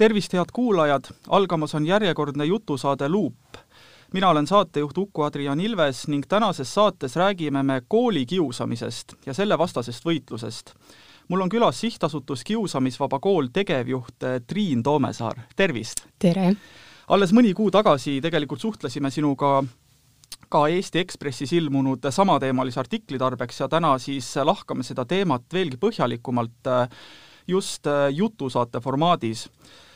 tervist, head kuulajad, algamas on järjekordne jutusaade Luup. mina olen saatejuht Uku-Adrian Ilves ning tänases saates räägime me koolikiusamisest ja selle vastasest võitlusest. mul on külas sihtasutus Kiusamisvaba Kool tegevjuht eh, Triin Toomesaar, tervist! tere! alles mõni kuu tagasi tegelikult suhtlesime sinuga ka Eesti Ekspressis ilmunud samateemalise artikli tarbeks ja täna siis lahkame seda teemat veelgi põhjalikumalt eh, just eh, jutusaate formaadis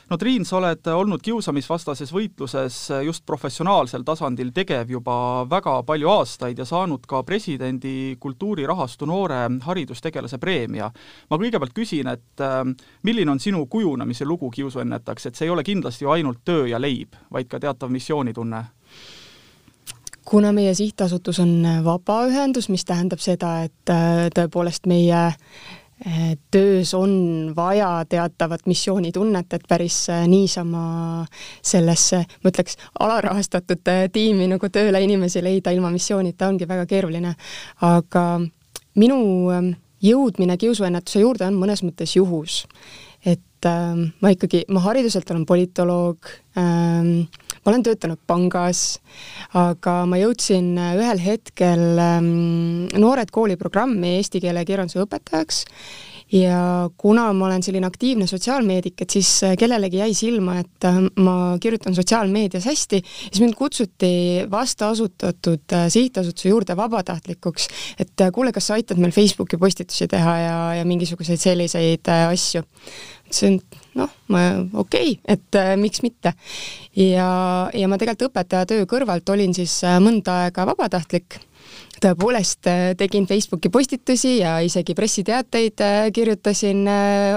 no Triin, sa oled olnud kiusamisvastases võitluses just professionaalsel tasandil tegev juba väga palju aastaid ja saanud ka presidendi kultuurirahastu noore haridustegelase preemia. ma kõigepealt küsin, et äh, milline on sinu kujunemise lugu kiusuennetaks, et see ei ole kindlasti ju ainult töö ja leib, vaid ka teatav missioonitunne? kuna meie sihtasutus on vabaühendus, mis tähendab seda, et äh, tõepoolest meie töös on vaja teatavat missioonitunnet, et päris eh, niisama sellesse, ma ütleks, alarahastatud eh, tiimi nagu tööle inimesi leida ilma missioonita ongi väga keeruline. aga minu jõudmine kiusuennetuse juurde on mõnes mõttes juhus. et äh, ma ikkagi, ma hariduselt olen politoloog ähm,, ma olen töötanud pangas, aga ma jõudsin äh, ühel hetkel ähm, Noored kooli programmi eesti keele ja kirjanduse õpetajaks ja kuna ma olen selline aktiivne sotsiaalmeedik, et siis äh, kellelegi jäi silma, et äh, ma kirjutan sotsiaalmeedias hästi, siis mind kutsuti vasta asutatud sihtasutuse juurde vabatahtlikuks, et kuule, kas sa aitad meil Facebooki postitusi teha ja, ja mingisuguseid selliseid asju. ütlesin, et noh, okei okay,, et äh, miks mitte. ja, ja ma tegelikult õpetajatöö kõrvalt olin siis äh, mõnda aega vabatahtlik tõepoolest äh, tegin Facebooki postitusi ja isegi pressiteateid äh, kirjutasin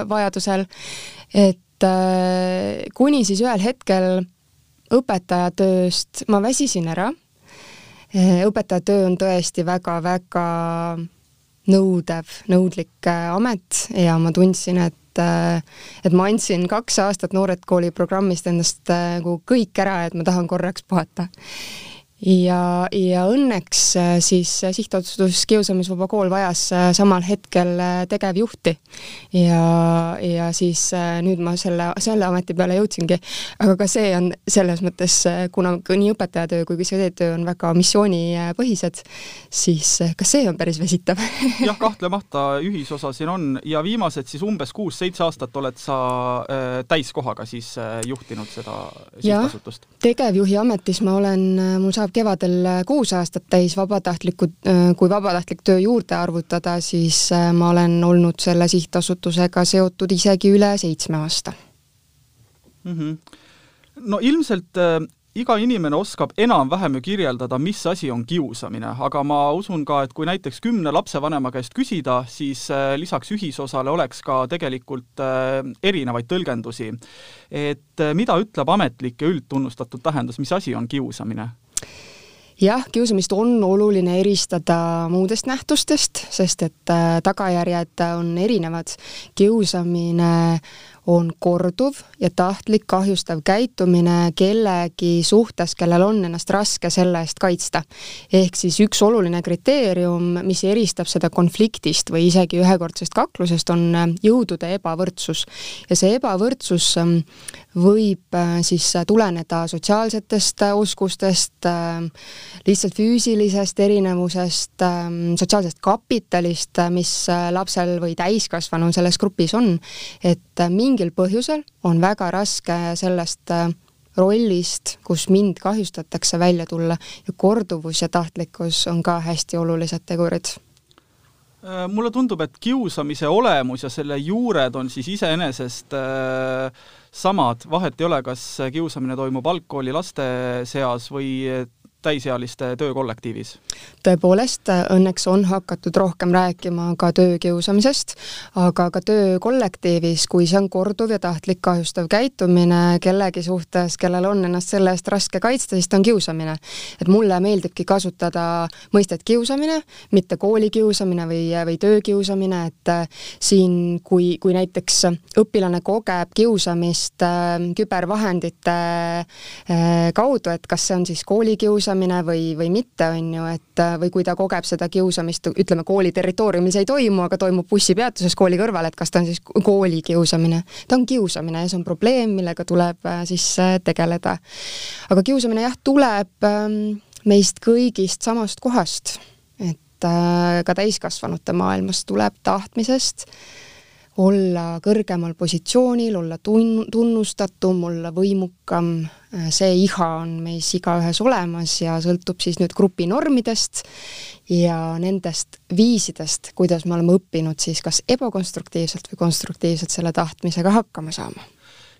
vajadusel, et kuni siis ühel hetkel õpetajatööst ma väsisin ära. õpetajatöö on tõesti väga-väga nõudev, nõudlik amet ja ma tundsin, et et, et ma andsin kaks aastat Noored Kooli programmist endast nagu kõik ära, et ma tahan korraks puhata ja, ja õnneks äh, siis äh, sihtotsustus Kiusamisvaba Kool vajas äh, samal hetkel tegevjuhti. ja, ja siis nüüd ma selle, selle ameti peale jõudsingi. aga ka see on selles mõttes, kuna nii õpetajatöö kui ka see töö on väga missioonipõhised, siis ka see on päris väsitav jah, kahtlemata ühisosa siin on ja viimased siis umbes kuus-seitse aastat oled sa täiskohaga siis juhtinud seda sihtasutust? tegevjuhi ametis ma olen, mul saab saab kevadel äh, kuus aastat täis vabatahtlikku, äh, kui vabatahtlik töö juurde arvutada, siis äh, ma olen olnud selle sihtasutusega seotud isegi üle seitsme aasta mm. -hmm. no ilmselt äh, iga inimene oskab enam-vähem ju kirjeldada, mis asi on kiusamine, aga ma usun ka, et kui näiteks kümne lapsevanema käest küsida, siis äh, lisaks ühisosale oleks ka tegelikult äh, erinevaid tõlgendusi. et mida ütleb ametlik ja üldtunnustatud tähendus, mis asi on kiusamine? Jah, kiusamist on oluline eristada muudest nähtustest, sest et äh, tagajärjed on erinevad. kiusamine on korduv ja tahtlik kahjustav käitumine kellegi suhtes, kellel on ennast raske selle eest kaitsta. ehk siis üks oluline kriteerium, mis eristab seda konfliktist või isegi ühekordsest kaklusest, on äh, jõudude ebavõrdsus. ja see ebavõrdsus ähm, võib äh, siis tuleneda sotsiaalsetest äh, oskustest, lihtsalt füüsilisest erinevusest, ähm, sotsiaalsest kapitalist, mis lapsel või täiskasvanul selles grupis on, et mingi mingil põhjusel on väga raske sellest äh, rollist, kus mind kahjustatakse, välja tulla. Ja korduvus ja tahtlikkus on ka hästi olulised tegurid. Äh, mulle tundub, et kiusamise olemus ja selle juured on siis iseenesest äh, samad, vahet ei ole, kas kiusamine toimub algkooli laste seas või täisealiste töökollektiivis? tõepoolest, õnneks on hakatud rohkem rääkima ka töökiusamisest, aga ka töökollektiivis, kui see on korduv ja tahtlik kahjustav käitumine kellegi suhtes, kellel on ennast selle eest raske kaitsta, siis ta on kiusamine. et mulle meeldibki kasutada mõistet kiusamine, mitte koolikiusamine või, või töökiusamine, et äh, siin, kui, kui näiteks õpilane kogeb kiusamist äh, kübervahendite äh, kaudu, et kas see on siis koolikiusamine, kiusamine või, või mitte, on ju, et või kui ta kogeb seda kiusamist, ütleme kooli territooriumil see ei toimu, aga toimub bussipeatuses kooli kõrval, et kas ta on siis kooli kiusamine. ta on kiusamine ja see on probleem, millega tuleb siis tegeleda. aga kiusamine jah, tuleb ähm, meist kõigist samast kohast, et äh, ka täiskasvanute maailmas tuleb tahtmisest olla kõrgemal positsioonil, olla tun-, tunnustatum, olla võimukam, see iha on meis igaühes olemas ja sõltub siis nüüd grupi normidest ja nendest viisidest, kuidas me oleme õppinud siis kas ebakonstruktiivselt või konstruktiivselt selle tahtmisega hakkama saama.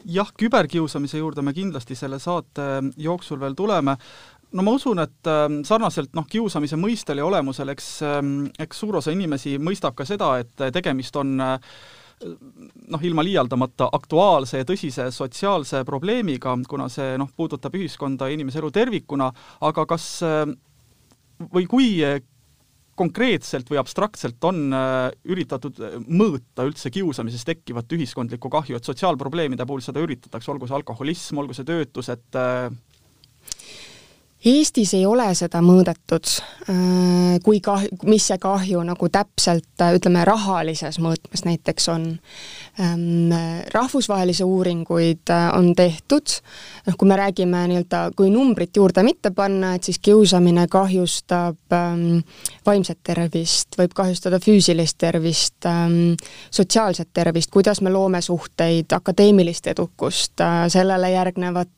Jah, küberkiusamise juurde me kindlasti selle saate jooksul veel tuleme, no ma usun, et ähm, sarnaselt noh, kiusamise mõistel ja olemusel, eks, ähm, eks suur osa inimesi mõistab ka seda, et tegemist on äh, noh, ilma liialdamata aktuaalse ja tõsise sotsiaalse probleemiga, kuna see noh, puudutab ühiskonda ja inimese elu tervikuna, aga kas äh, või kui konkreetselt või abstraktselt on äh, üritatud mõõta üldse kiusamisest tekkivat ühiskondlikku kahju, et sotsiaalprobleemide puhul seda üritatakse, olgu see alkoholism, olgu see töötus, et Eestis ei ole seda mõõdetud, äh, kui kah-, mis see kahju nagu täpselt ütleme, rahalises mõõtmes näiteks on. Ähm, rahvusvahelisi uuringuid äh, on tehtud, noh kui me räägime nii-öelda, kui numbrit juurde mitte panna, et siis kiusamine kahjustab ähm, vaimset tervist, võib kahjustada füüsilist tervist ähm,, sotsiaalset tervist, kuidas me loome suhteid, akadeemilist edukust äh,, sellele järgnevat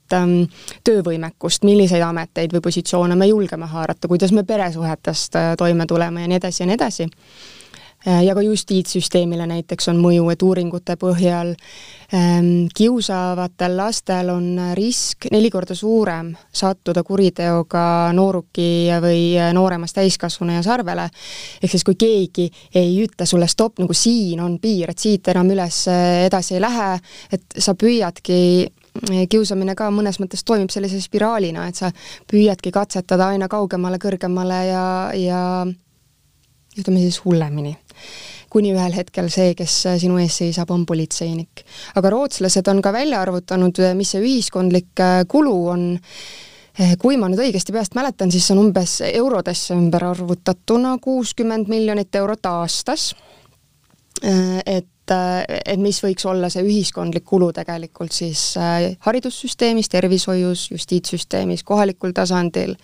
töövõimekust, milliseid ameteid või positsioone me julgeme haarata, kuidas me peresuhetest äh, toime tuleme ja nii edasi ja nii edasi Äh, ja ka justiitssüsteemile näiteks on mõju, et uuringute põhjal ähm, kiusavatel lastel on risk neli korda suurem sattuda kuriteoga nooruki või nooremast täiskasvanu sarvele. ehk siis, kui keegi ei ütle sulle stopp, nagu siin on piir, et siit enam üles edasi ei lähe, et sa püüadki kiusamine ka mõnes mõttes toimib sellise spiraalina, et sa püüadki katsetada aina kaugemale, kõrgemale ja, ja ütleme siis hullemini. Kuni ühel hetkel see, kes sinu ees seisab, on politseinik. aga rootslased on ka välja arvutanud, mis see ühiskondlik äh, kulu on, äh, kui ma nüüd õigesti peast mäletan, siis see on umbes eurodesse ümber arvutatuna kuuskümmend miljonit eurot aastas, äh, et et mis võiks olla see ühiskondlik kulu tegelikult siis haridussüsteemis, tervishoius, justiitssüsteemis, kohalikul tasandil,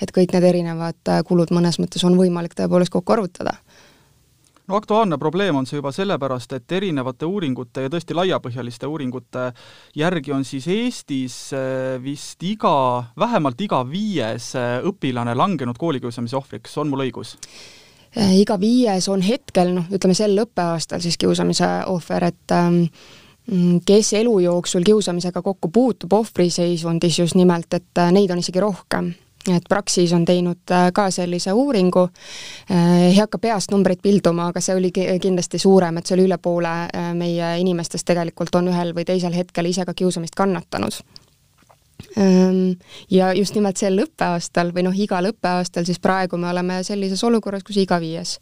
et kõik need erinevad kulud mõnes mõttes on võimalik tõepoolest kokku arvutada. No aktuaalne probleem on see juba sellepärast, et erinevate uuringute ja tõesti laiapõhjaliste uuringute järgi on siis Eestis äh, vist iga, vähemalt iga viies äh, õpilane langenud koolikiusamise ohvriks, on mul õigus? Äh, iga viies on hetkel noh, ütleme sel õppeaastal siis kiusamise ohver, et ähm, mm, kes elu jooksul kiusamisega kokku puutub ohvriseisundis just nimelt, et neid on isegi rohkem. Et Praxis on teinud äh, ka sellise uuringu, äh, ei hakka peast numbreid pilduma, aga see oli kindlasti suurem, et see oli üle poole äh, meie inimestest tegelikult on ühel või teisel hetkel ise ka kiusamist kannatanud ja just nimelt sel õppeaastal või noh, igal õppeaastal siis praegu me oleme sellises olukorras, kus iga viies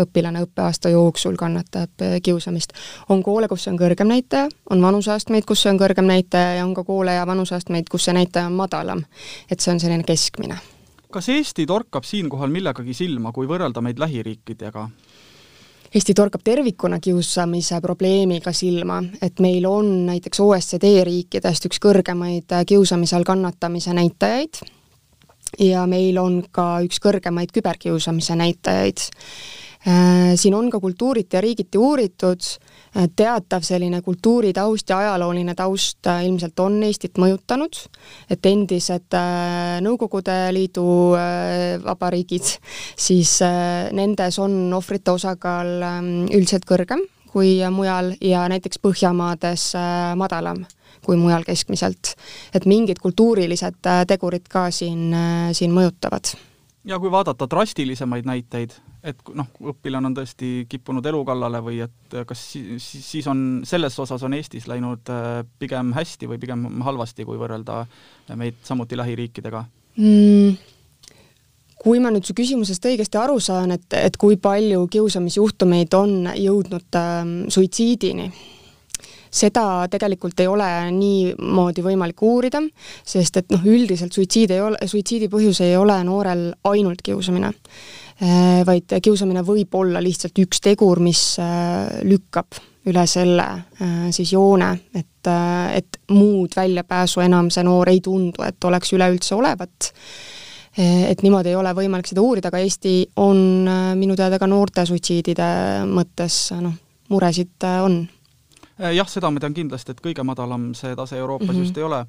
õpilane õppeaasta jooksul kannatab eh, kiusamist. on koole, kus see on kõrgem näitaja, on vanuseastmeid, kus see on kõrgem näitaja ja on ka koole ja vanuseastmeid, kus see näitaja on madalam. et see on selline keskmine. kas Eesti torkab siinkohal millegagi silma, kui võrrelda meid lähiriikidega? Eesti torkab tervikuna kiusamise probleemiga silma, et meil on näiteks OECD riikidest üks kõrgemaid kiusamise all kannatamise näitajaid ja meil on ka üks kõrgemaid küberkiusamise näitajaid. Äh, siin on ka kultuuriti ja riigiti uuritud, teatav selline kultuuritaust ja ajalooline taust äh, ilmselt on Eestit mõjutanud, et endised äh, Nõukogude Liidu äh, vabariigid, siis nendes on ohvrite osakaal ähm, üldiselt kõrgem kui mujal ja näiteks Põhjamaades madalam kui mujal keskmiselt. et mingid kultuurilised tegurid ka siin, siin mõjutavad. ja kui vaadata drastilisemaid näiteid, et noh, õpilane on tõesti kippunud elu kallale või et kas siis, siis on, selles osas on Eestis läinud äh, pigem hästi või pigem halvasti, kui võrrelda meid samuti lähiriikidega mm.? kui ma nüüd su küsimusest õigesti aru saan, et, et kui palju kiusamisjuhtumeid on jõudnud äh, suitsiidini, seda tegelikult ei ole niimoodi võimalik uurida, sest et noh, üldiselt suitsiid ei ole, suitsiidi põhjus ei ole noorel ainult kiusamine, äh, vaid kiusamine võib olla lihtsalt üks tegur, mis äh, lükkab üle selle siis joone, et, et muud väljapääsu enam see noor ei tundu, et oleks üleüldse olevat et niimoodi ei ole võimalik seda uurida, aga Eesti on minu teada ka noorte suitsiidide mõttes noh, muresid on. jah, seda ma tean kindlasti, et kõige madalam see tase Euroopas mm -hmm. just ei ole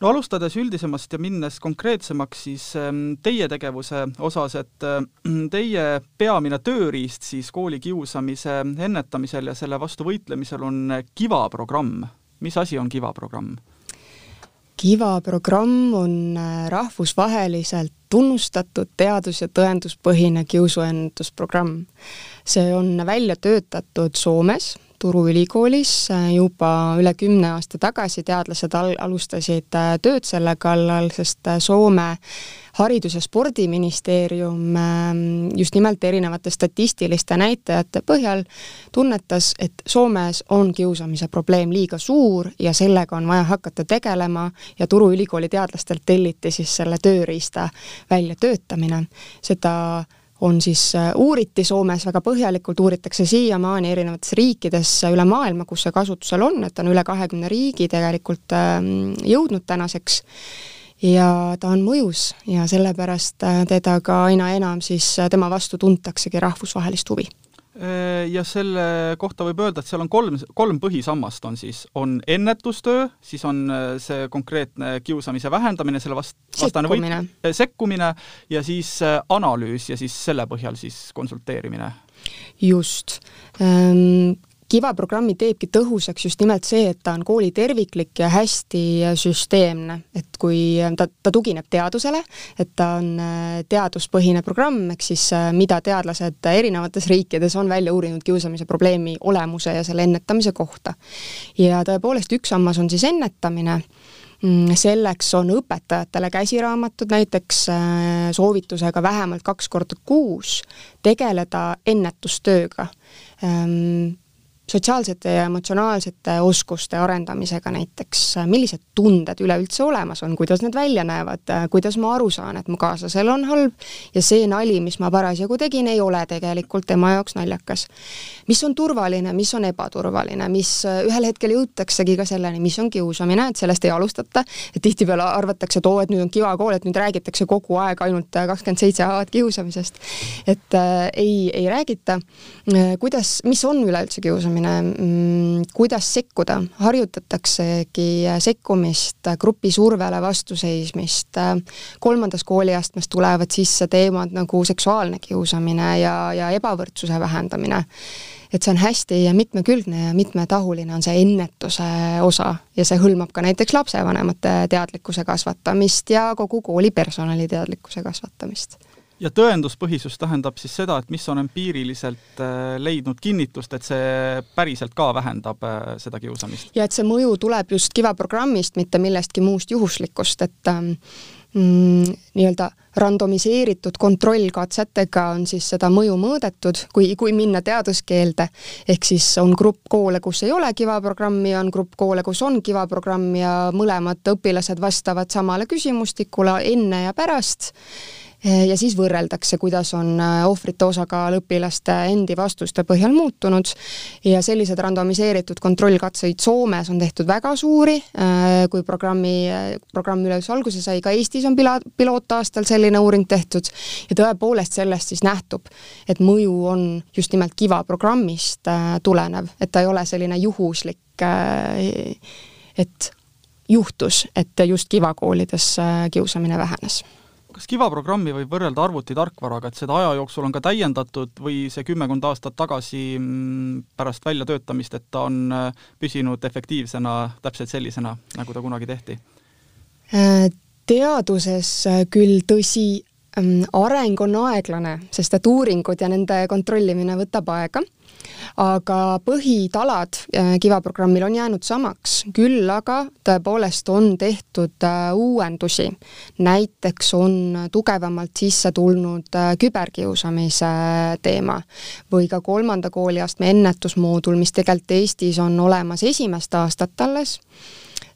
no alustades üldisemast ja minnes konkreetsemaks, siis ähm, teie tegevuse osas, et äh, teie peamine tööriist siis koolikiusamise ennetamisel ja selle vastu võitlemisel on KIVA programm. mis asi on KIVA programm? KIVA programm on äh, rahvusvaheliselt tunnustatud teadus- ja tõenduspõhine kiusuennetusprogramm. see on välja töötatud Soomes, Turu ülikoolis äh, juba üle kümne aasta tagasi teadlased al-, alustasid äh, tööd selle kallal, sest Soome haridus- ja spordiministeerium ähm, just nimelt erinevate statistiliste näitajate põhjal tunnetas, et Soomes on kiusamise probleem liiga suur ja sellega on vaja hakata tegelema ja Turu ülikooli teadlastelt telliti siis selle tööriista väljatöötamine. seda on siis, äh, uuriti Soomes väga põhjalikult, uuritakse siiamaani erinevates riikides üle maailma, kus see kasutusel on, et on üle kahekümne riigi tegelikult ähm, jõudnud tänaseks. Ja ta on mõjus ja sellepärast äh, teda ka aina enam siis, äh, tema vastu tuntaksegi rahvusvahelist huvi ja selle kohta võib öelda, et seal on kolm, kolm põhisammast on siis, on ennetustöö, siis on see konkreetne kiusamise vähendamine, selle vast-, vastane võit, sekkumine ja siis analüüs ja siis selle põhjal siis konsulteerimine. just ähm, Kiva programmi teebki tõhusaks just nimelt see, et ta on kooli terviklik ja hästi süsteemne, et kui ta, ta tugineb teadusele, et ta on äh, teaduspõhine programm, ehk siis äh, mida teadlased erinevates riikides on välja uurinud kiusamise probleemi olemuse ja selle ennetamise kohta. ja tõepoolest, üks sammas on siis ennetamine. Mm, selleks on õpetajatele käsiraamatud näiteks äh, soovitusega vähemalt kaks korda kuus tegeleda ennetustööga. Ehm, sotsiaalsete ja emotsionaalsete oskuste arendamisega näiteks, millised tunded üleüldse olemas on, kuidas need välja näevad, kuidas ma aru saan, et mu kaaslasel on halb ja see nali, mis ma parasjagu tegin, ei ole tegelikult tema jaoks naljakas. mis on turvaline, mis on ebaturvaline, mis ühel hetkel jõutaksegi ka selleni, mis on kiusamine, et sellest ei alustata, et tihtipeale arvatakse, et oo, et nüüd on Kiva kool, et nüüd räägitakse kogu aeg ainult kakskümmend seitse A-d kiusamisest. et äh, ei, ei räägita, kuidas, mis on üleüldse kiusamine, lähenemine, mm, kuidas sekkuda, harjutataksegi sekkumist, grupi survele vastuseismist, kolmandas kooliastmes tulevad sisse teemad nagu seksuaalne kiusamine ja, ja ebavõrdsuse vähendamine. et see on hästi mitmekülgne ja mitmetahuline on see ennetuse osa ja see hõlmab ka näiteks lapsevanemate teadlikkuse kasvatamist ja kogu kooli personali teadlikkuse kasvatamist ja tõenduspõhisus tähendab siis seda, et mis on empiiriliselt äh, leidnud kinnitust, et see päriselt ka vähendab äh, seda kiusamist? ja et see mõju tuleb just Kiva programmist, mitte millestki muust juhuslikust, et ähm, mm, nii-öelda randomiseeritud kontrollkatsetega on siis seda mõju mõõdetud, kui, kui minna teaduskeelde, ehk siis on grupp koole, kus ei ole Kiva programmi, on grupp koole, kus on Kiva programm ja mõlemad õpilased vastavad samale küsimustikule enne ja pärast ja siis võrreldakse, kuidas on eh, ohvrite osakaal õpilaste endi vastuste põhjal muutunud. Ja sellised randomiseeritud kontrollkatseid Soomes on tehtud väga suuri, eh, kui programmi, programm üleüldse alguse sai, ka Eestis on pila-, pilootaastal selline uuring tehtud. Ja tõepoolest sellest siis nähtub, et mõju on just nimelt Kiva programmist tulenev, et ta ei ole selline juhuslik, et juhtus, et just Kiva koolides kiusamine vähenes kas Kiva programmi võib võrrelda arvutitarkvaraga, et seda aja jooksul on ka täiendatud või see kümmekond aastat tagasi mm, pärast väljatöötamist, et ta on äh, püsinud efektiivsena täpselt sellisena, nagu ta kunagi tehti? Äh, teaduses äh, küll tõsi, mm, areng on aeglane, sest et uuringud ja nende kontrollimine võtab aega aga põhitalad äh, Kiva programmil on jäänud samaks, küll aga tõepoolest on tehtud äh, uuendusi. näiteks on tugevamalt sisse tulnud äh, küberkiusamise teema või ka kolmanda kooliastme ennetusmoodul, mis tegelikult Eestis on olemas esimest aastat alles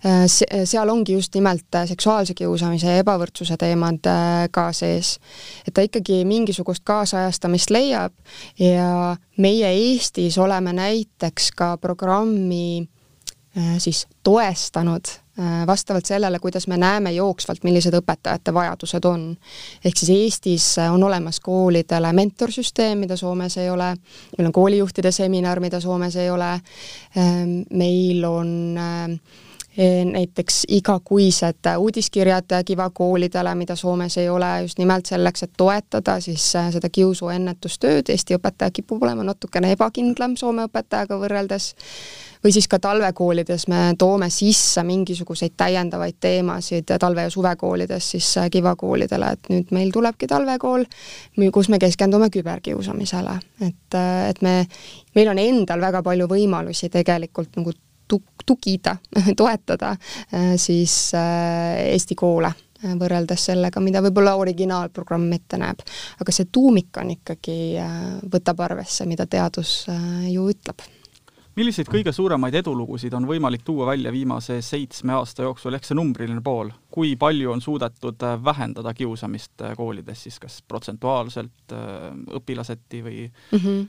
seal ongi just nimelt äh, seksuaalse kiusamise ja ebavõrdsuse teemad ka sees. et ta ikkagi mingisugust kaasajastamist leiab ja meie Eestis oleme näiteks ka programmi siis toestanud vastavalt sellele, kuidas me näeme jooksvalt, millised õpetajate vajadused on. ehk siis Eestis on olemas koolidele mentorsüsteem, mida Soomes ei ole, meil on koolijuhtide seminar, mida Soomes ei ole, meil on äh, näiteks igakuised uudiskirjad Kiva koolidele, mida Soomes ei ole, just nimelt selleks, et toetada siis äh, seda kiusu ennetustööd, Eesti õpetaja kipub olema natukene ebakindlam Soome õpetajaga võrreldes, või siis ka talvekoolides me toome sisse mingisuguseid täiendavaid teemasid talve- ja suvekoolides siis äh, Kiva koolidele, et nüüd meil tulebki talvekool, kus me keskendume küberkiusamisele, et, et me, meil on endal väga palju võimalusi tegelikult nagu tugida, toetada äh, siis äh, Eesti koole äh, võrreldes sellega, mida võib-olla originaalprogramm ette näeb. aga see tuumik on ikkagi, võtab arvesse, mida teadus ju ütleb. milliseid kõige suuremaid edulugusid on võimalik tuua välja viimase seitsme aasta jooksul, ehk see numbriline pool, kui palju on suudetud vähendada kiusamist koolides siis kas protsentuaalselt, õpilaseti või mm? -hmm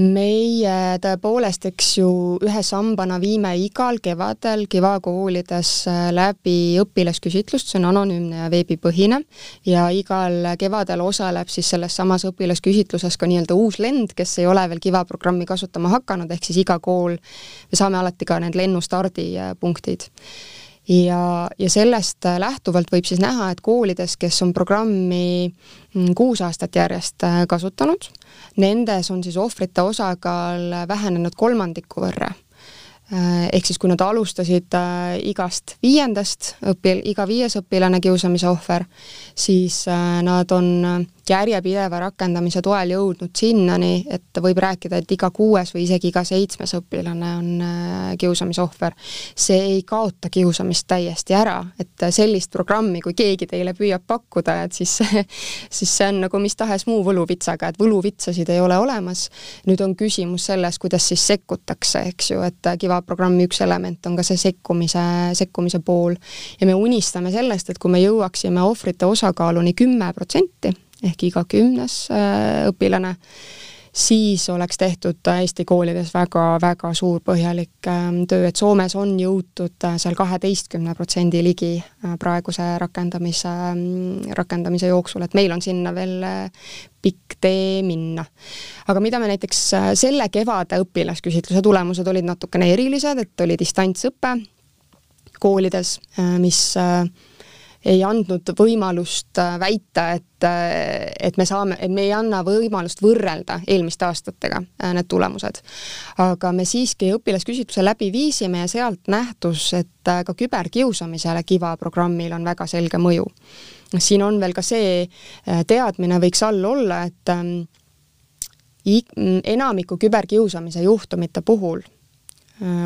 meie tõepoolest, eks ju, ühe sambana viime igal kevadel Kiva koolides äh, läbi õpilasküsitlust, see on anonüümne ja veebipõhine, ja igal kevadel osaleb siis selles samas õpilasküsitluses ka nii-öelda uus lend, kes ei ole veel Kiva programmi kasutama hakanud, ehk siis iga kool, me saame alati ka need lennustardipunktid ja, ja sellest lähtuvalt võib siis näha, et koolides, kes on programmi mm, kuus aastat järjest äh, kasutanud, nendes on siis ohvrite osakaal vähenenud kolmandiku võrra. Äh, ehk siis kui nad alustasid äh, igast viiendast õpil-, iga viies õpilane kiusamise ohver, siis nad on järjepideva rakendamise toel jõudnud sinnani, et võib rääkida, et iga kuues või isegi iga seitsmes õpilane on äh, kiusamise ohver. see ei kaota kiusamist täiesti ära, et sellist programmi, kui keegi teile püüab pakkuda, et siis siis see on nagu mis tahes muu võluvitsaga, et võluvitsasid ei ole olemas. nüüd on küsimus selles, kuidas siis sekkutakse, eks ju, et Kiva programmi üks element on ka see sekkumise, sekkumise pool. ja me unistame sellest, et kui me jõuaksime ohvrite osakaaluni kümme protsenti, ehk iga kümnes äh, õpilane, siis oleks tehtud Eesti koolides väga-väga suur põhjalik ähm, töö, et Soomes on jõutud äh, seal kaheteistkümne protsendi ligi äh, praeguse rakendamise, ähm, rakendamise jooksul, et meil on sinna veel pikk tee minna. aga mida me näiteks selle kevade õpilasküsitluse tulemused olid natukene erilised, et oli distantsõpe koolides, mis ei andnud võimalust äh, väita, et, äh, et me saame, et me ei anna võimalust võrrelda eelmiste aastatega äh, need tulemused. aga me siiski õpilasküsitluse läbi viisime ja sealt nähtus, et ka küberkiusamisele Kiva programmil on väga selge mõju. siin on veel ka see teadmine võiks all olla, et ähm, enamiku küberkiusamise juhtumite puhul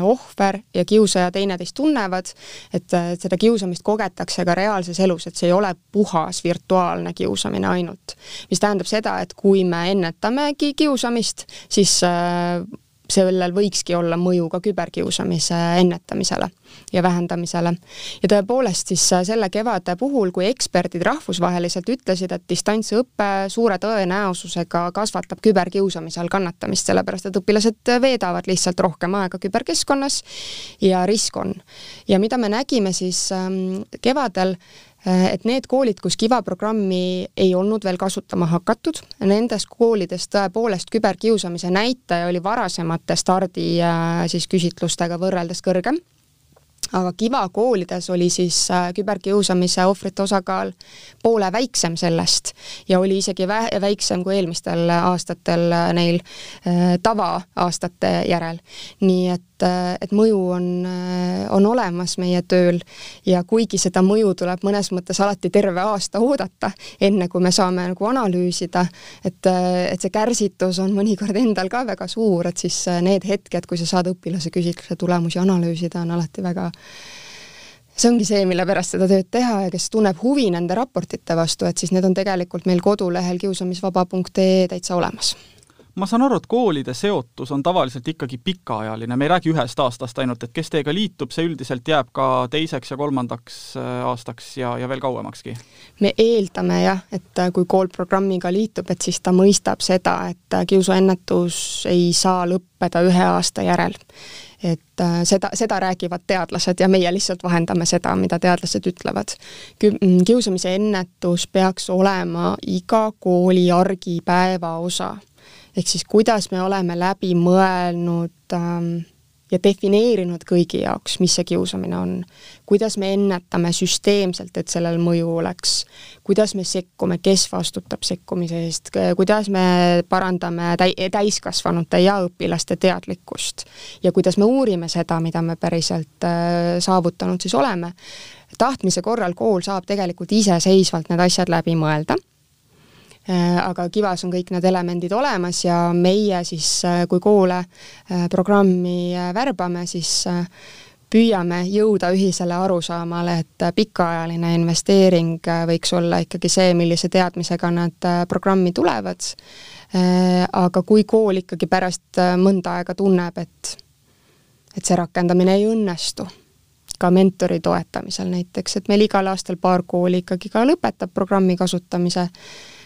ohver ja kiusaja teineteist tunnevad, et seda kiusamist kogetakse ka reaalses elus, et see ei ole puhas virtuaalne kiusamine ainult. mis tähendab seda, et kui me ennetamegi kiusamist, siis äh, sellel võikski olla mõju ka küberkiusamise ennetamisele ja vähendamisele. ja tõepoolest siis äh, selle kevade puhul, kui eksperdid rahvusvaheliselt ütlesid, et distantsõpe suure tõenäosusega kasvatab küberkiusamise all kannatamist, sellepärast et õpilased veedavad lihtsalt rohkem aega küberkeskkonnas ja risk on. ja mida me nägime siis ähm, kevadel, Äh, et need koolid, kus Kiva programmi ei olnud veel kasutama hakatud, nendes koolides tõepoolest küberkiusamise näitaja oli varasemate stardi äh, siis küsitlustega võrreldes kõrgem aga Kiva koolides oli siis äh, küberkiusamise ohvrite osakaal poole väiksem sellest ja oli isegi vä-, väiksem kui eelmistel aastatel äh, neil äh, tavaaastate järel. nii et, et mõju on, on olemas meie tööl ja kuigi seda mõju tuleb mõnes mõttes alati terve aasta oodata, enne kui me saame nagu analüüsida, et, et see kärsitus on mõnikord endal ka väga suur, et siis need hetked, kui sa saad õpilase küsitluse tulemusi analüüsida, on alati väga see ongi see, mille pärast seda tööd teha ja kes tunneb huvi nende raportite vastu, et siis need on tegelikult meil kodulehel kiusamisvaba.ee täitsa olemas ma saan aru, et koolide seotus on tavaliselt ikkagi pikaajaline, me ei räägi ühest aastast ainult, et kes teiega liitub, see üldiselt jääb ka teiseks ja kolmandaks äh, aastaks ja, ja veel kauemakski? me eeldame jah, et äh, kui kool programmiga liitub, et siis ta mõistab seda, et äh, kiusuennetus ei saa lõppeda ühe aasta järel et äh, seda, seda räägivad teadlased ja meie lihtsalt vahendame seda, mida teadlased ütlevad. Mm, kiusamise ennetus peaks olema iga kooli argipäeva osa. ehk siis kuidas me oleme läbi mõelnud ähm, ja defineerinud kõigi jaoks, mis see kiusamine on. kuidas me ennetame süsteemselt, et sellel mõju oleks, kuidas me sekkume, kes vastutab sekkumise eest, kuidas me parandame täi-, täiskasvanute ja õpilaste teadlikkust ja kuidas me uurime seda, mida me päriselt äh, saavutanud siis oleme. tahtmise korral kool saab tegelikult iseseisvalt need asjad läbi mõelda aga Kivas on kõik need elemendid olemas ja meie siis, äh, kui koole äh, programmi värbame, siis püüame jõuda ühisele arusaamale, et pikaajaline investeering võiks olla ikkagi see, millise teadmisega nad programmi tulevad. aga kui kool ikkagi pärast mõnda aega tunneb, et, et see rakendamine ei õnnestu, ka mentori toetamisel näiteks, et meil igal aastal paar kooli ikkagi ka lõpetab programmi kasutamise Äh,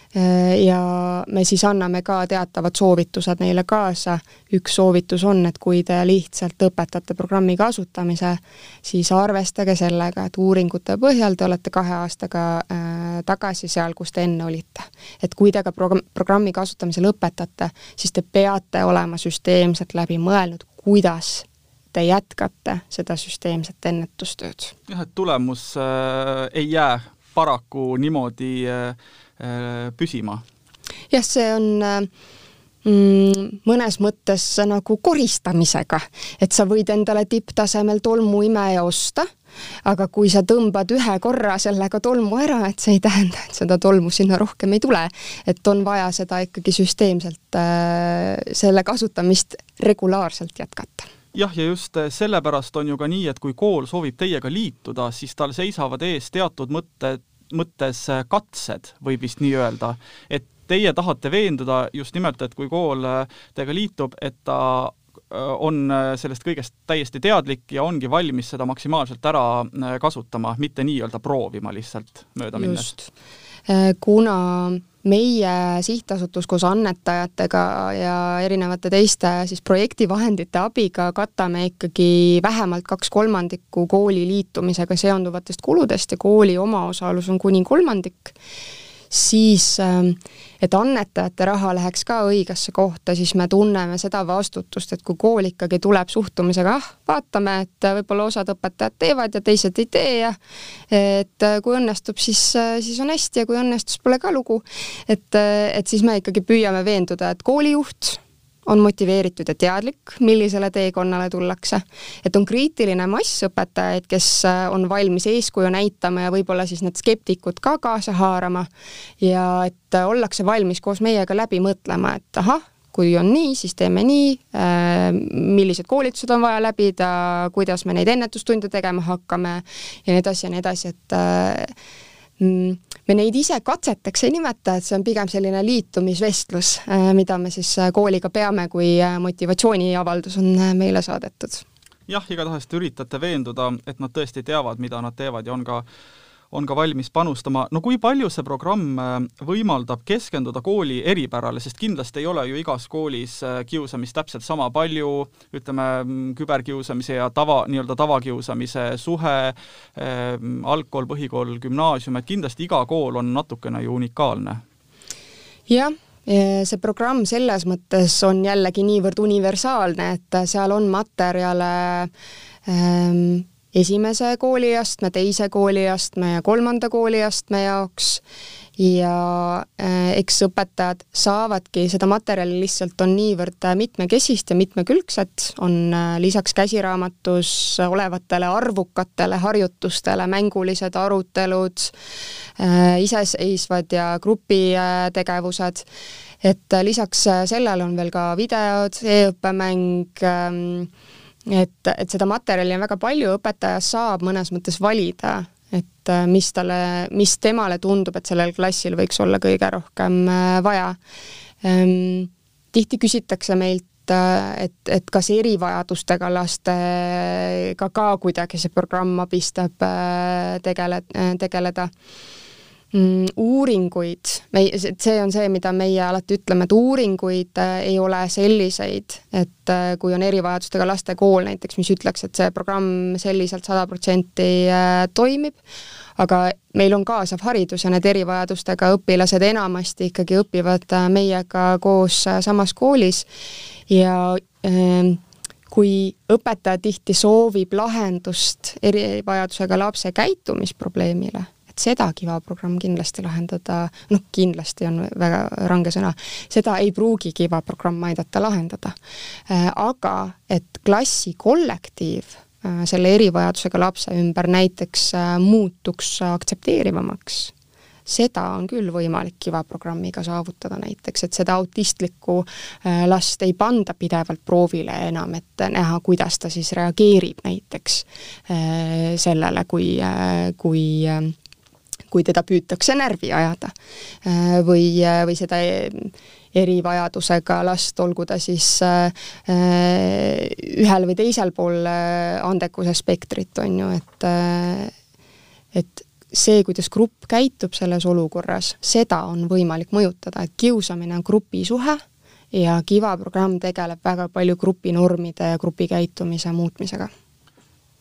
ja me siis anname ka teatavad soovitused neile kaasa. üks soovitus on, et kui te lihtsalt õpetate programmi kasutamise, siis arvestage sellega, et uuringute põhjal te olete kahe aastaga äh, tagasi seal, kus te enne olite. et kui te ka pro-, programmi kasutamise lõpetate, siis te peate olema süsteemselt läbi mõelnud, kuidas te jätkate seda süsteemset ennetustööd. jah, et tulemus äh, ei jää paraku niimoodi äh, Äh, püsima? jah, see on äh, mm, mõnes mõttes nagu koristamisega, et sa võid endale tipptasemel tolmuimeja osta, aga kui sa tõmbad ühe korra sellega tolmu ära, et see ei tähenda, et seda tolmu sinna rohkem ei tule. et on vaja seda ikkagi süsteemselt äh,, selle kasutamist regulaarselt jätkata jah, ja just sellepärast on ju ka nii, et kui kool soovib teiega liituda, siis tal seisavad ees teatud mõtted, mõttes äh, katsed, võib vist nii öelda, et teie tahate veenduda just nimelt, et kui kool äh, teiega liitub, et ta äh, on sellest kõigest täiesti teadlik ja ongi valmis seda maksimaalselt ära kasutama, mitte nii-öelda proovima lihtsalt mööda minnes. kuna meie sihtasutus koos annetajatega ja erinevate teiste siis projektivahendite abiga katame ikkagi vähemalt kaks kolmandikku kooli liitumisega seonduvatest kuludest ja kooli omaosalus on kuni kolmandik siis ähm, et annetajate raha läheks ka õigesse kohta, siis me tunneme seda vastutust, et kui kool ikkagi tuleb suhtumisega, ah, vaatame, et võib-olla osad õpetajad teevad ja teised ei tee ja et äh, kui õnnestub, siis, äh, siis on hästi ja kui õnnestus, pole ka lugu. et, äh, et siis me ikkagi püüame veenduda, et koolijuht on motiveeritud ja teadlik, millisele teekonnale tullakse. et on kriitiline mass õpetajaid, kes äh, on valmis eeskuju näitama ja võib-olla siis need skeptikud ka kaasa haarama ja et äh, ollakse valmis koos meiega läbi mõtlema, et ahah, kui on nii, siis teeme nii, äh, millised koolitused on vaja läbida, kuidas me neid ennetustunde tegema hakkame ja nii edasi ja nii edasi, et mm, me neid ise katseteks ei nimeta, et see on pigem selline liitumisvestlus, äh, mida me siis äh, kooliga peame, kui äh, motivatsiooniavaldus on meile saadetud. jah, igatahes te üritate veenduda, et nad tõesti teavad, mida nad teevad ja on ka on ka valmis panustama, no kui palju see programm äh, võimaldab keskenduda kooli eripärale, sest kindlasti ei ole ju igas koolis äh, kiusamist täpselt sama palju, ütleme, mm, küberkiusamise ja tava, nii-öelda tavakiusamise suhe äh,, algkool, põhikool, gümnaasium, et kindlasti iga kool on natukene ju unikaalne. jah see programm selles mõttes on jällegi niivõrd universaalne, et seal on materjale ähm, esimese kooliastme, teise kooliastme ja kolmanda kooliastme jaoks. Ja äh, eks õpetajad saavadki, seda materjali lihtsalt on niivõrd mitmekesist ja mitmekülgset, on äh, lisaks käsiraamatus olevatele arvukatele harjutustele mängulised arutelud, äh, iseseisvad ja grupitegevused, et lisaks sellele on veel ka videod e, e-õppemäng, ähm, et, et seda materjali on väga palju, õpetaja saab mõnes mõttes valida et äh, mis talle, mis temale tundub, et sellel klassil võiks olla kõige rohkem äh, vaja. Ehm, tihti küsitakse meilt, äh, et, et kas erivajadustega lastega ka kuidagi see programm abistab tegele, tegeleda mm, uuringuid, me, see on see, mida meie alati ütleme, et uuringuid äh, ei ole selliseid, et äh, kui on erivajadustega laste kool näiteks, mis ütleks, et see programm selliselt sada protsenti äh, toimib, aga meil on kaasav haridus ja need erivajadustega õpilased enamasti ikkagi õpivad meiega koos samas koolis. Ja äh, kui õpetaja tihti soovib lahendust erivajadusega lapse käitumisprobleemile, et seda Kiva programm kindlasti lahendada, noh, kindlasti on väga range sõna, seda ei pruugi Kiva programm aidata lahendada. Äh, aga et klassi kollektiiv äh, selle erivajadusega lapse ümber näiteks äh, muutuks aktsepteerivamaks, seda on küll võimalik Kiva programmiga saavutada näiteks, et seda autistlikku last ei panda pidevalt proovile enam, et näha, kuidas ta siis reageerib näiteks sellele, kui, kui kui teda püütakse närvi ajada. Äh, või, äh, või seda erivajadusega last, olgu ta siis äh, ühel või teisel pool andekuse spektrit, on ju, et et see, kuidas grupp käitub selles olukorras, seda on võimalik mõjutada, et kiusamine on grupisuhe ja Kiva programm tegeleb väga palju grupinormide ja grupikäitumise muutmisega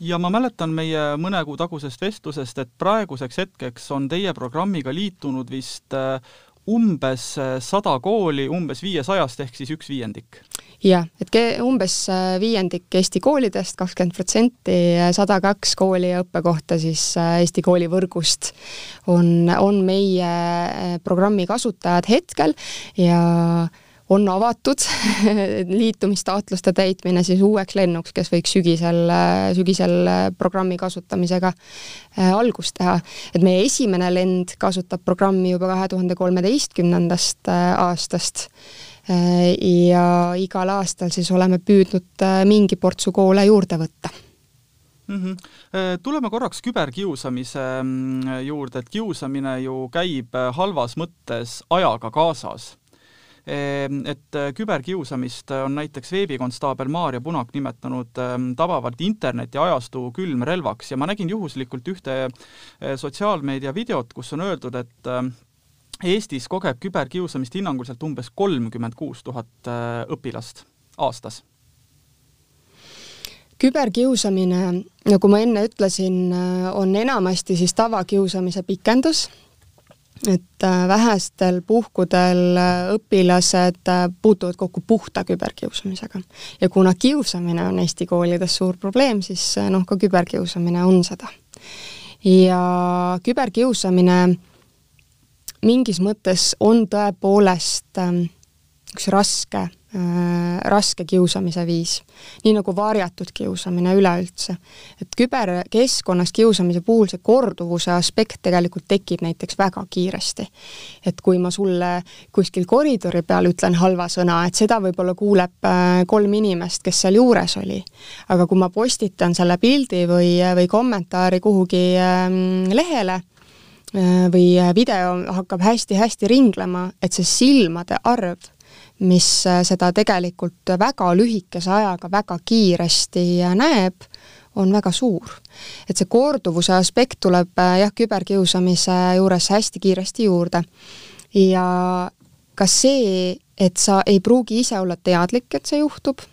ja ma mäletan meie mõne kuu tagusest vestlusest, et praeguseks hetkeks on teie programmiga liitunud vist äh, umbes äh, sada kooli umbes viiesajast ehk siis üks viiendik. jah, et umbes äh, viiendik Eesti koolidest, kakskümmend protsenti, sada kaks kooli ja õppekohta siis Eesti koolivõrgust on, on meie programmi kasutajad hetkel ja on avatud liitumistaotluste täitmine siis uueks lennuks, kes võiks sügisel, sügisel programmi kasutamisega äh, algust teha. et meie esimene lend kasutab programmi juba kahe tuhande kolmeteistkümnendast äh, aastast äh, ja igal aastal siis oleme püüdnud mingi portsu koole juurde võtta mm. -hmm. Tuleme korraks küberkiusamise mm, juurde, et kiusamine ju käib halvas mõttes ajaga kaasas et äh, küberkiusamist on näiteks veebikonstaabel Maarja Punak nimetanud ähm, tabavalt internetiajastu külmrelvaks. Ja ma nägin juhuslikult ühte äh, sotsiaalmeedia videot, kus on öeldud, et ähm, Eestis kogeb küberkiusamist hinnanguliselt umbes kolmkümmend kuus tuhat äh, õpilast aastas. Küberkiusamine, nagu ma enne ütlesin, on enamasti siis tavakiusamise pikendus et äh, vähestel puhkudel äh, õpilased äh, puutuvad kokku puhta küberkiusamisega. ja kuna kiusamine on Eesti koolides suur probleem, siis noh, ka küberkiusamine on seda. ja küberkiusamine mingis mõttes on tõepoolest ähm, üks raske raske kiusamise viis, nii nagu varjatud kiusamine üleüldse. et küberkeskkonnas kiusamise puhul see korduvuse aspekt tegelikult tekib näiteks väga kiiresti. et kui ma sulle kuskil koridori peal ütlen halva sõna, et seda võib-olla kuuleb äh, kolm inimest, kes seal juures oli. aga kui ma postitan selle pildi või, või kommentaari kuhugi äh, lehele, äh, või video hakkab hästi-hästi ringlema, et see silmade arv mis äh, seda tegelikult väga lühikese ajaga väga kiiresti näeb, on väga suur. et see korduvuse aspekt tuleb äh, jah, küberkiusamise juures hästi kiiresti juurde. ja ka see, et sa ei pruugi ise olla teadlik, et see juhtub, Äh,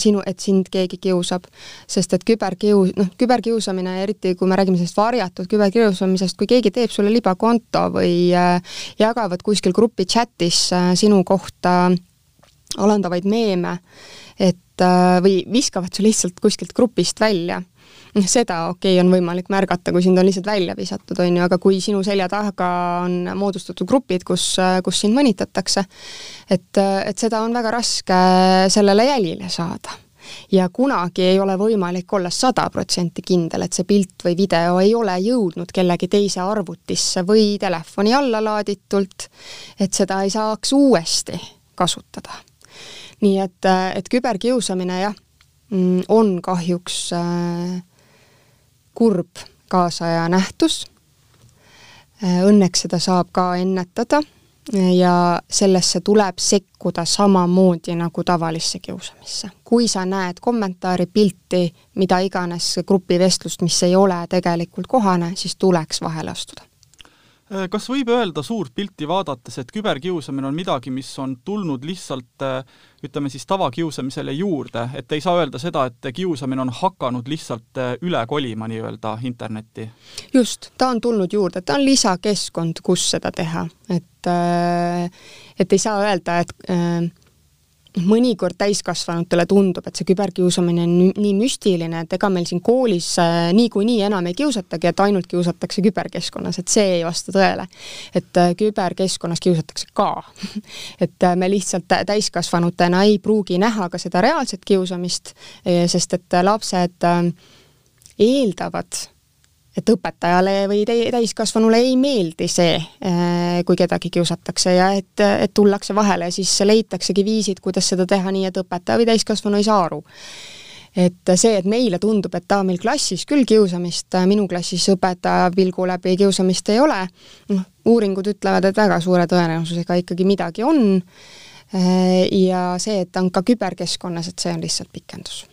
sinu, et sind keegi kiusab. sest et küberkius, noh, küberkiusamine, eriti kui me räägime sellest varjatud küberkiusamisest, kui keegi teeb sulle libakonto või äh, jagavad kuskil grupi chatis äh, sinu kohta alandavaid meeme, et või viskavad su lihtsalt kuskilt grupist välja seda okei okay, on võimalik märgata, kui sind on lihtsalt välja visatud, on ju, aga kui sinu selja taga on moodustatud grupid, kus, kus sind mõnitatakse, et, et seda on väga raske sellele jälile saada ja kunagi ei ole võimalik olla sada protsenti kindel, et see pilt või video ei ole jõudnud kellegi teise arvutisse või telefoni alla laaditult, et seda ei saaks uuesti kasutada. nii et, et küberkiusamine jah, mm, on kahjuks äh, kurb kaasaja nähtus. Õnneks seda saab ka ennetada ja sellesse tuleb sekkuda samamoodi nagu tavalisse kiusamisse. kui sa näed kommentaari, pilti, mida iganes grupivestlust, mis ei ole tegelikult kohane, siis tuleks vahele astuda Äh, kas võib öelda suurt pilti vaadates, et küberkiusamine on midagi, mis on tulnud lihtsalt äh, ütleme siis tavakiusamisele juurde, et ei saa öelda seda, et kiusamine on hakanud lihtsalt äh, üle kolima nii-öelda internetti? just, ta on tulnud juurde, ta on lisakeskkond, kus seda teha, et et ei saa öelda, et mõnikord täiskasvanutele tundub, et see küberkiusamine on nii müstiline, et ega meil siin koolis äh, niikuinii enam ei kiusatagi, et ainult kiusatakse küberkeskkonnas, et see ei vasta tõele. et äh, küberkeskkonnas kiusatakse ka et äh, me lihtsalt täiskasvanutena ei pruugi näha ka seda reaalset kiusamist, sest et lapsed eeldavad et õpetajale või täiskasvanule ei meeldi see, äh, kui kedagi kiusatakse ja et, et tullakse vahele, siis leitaksegi viisid, kuidas seda teha nii, et õpetaja või täiskasvanu ei saa aru. et see, et meile tundub, et aa, meil klassis küll kiusamist, minu klassis õpetaja pilgu läbi kiusamist ei ole, noh, uuringud ütlevad, et väga suure tõenäosusega ikkagi midagi on, äh, ja see, et ta on ka küberkeskkonnas, et see on lihtsalt pikendus.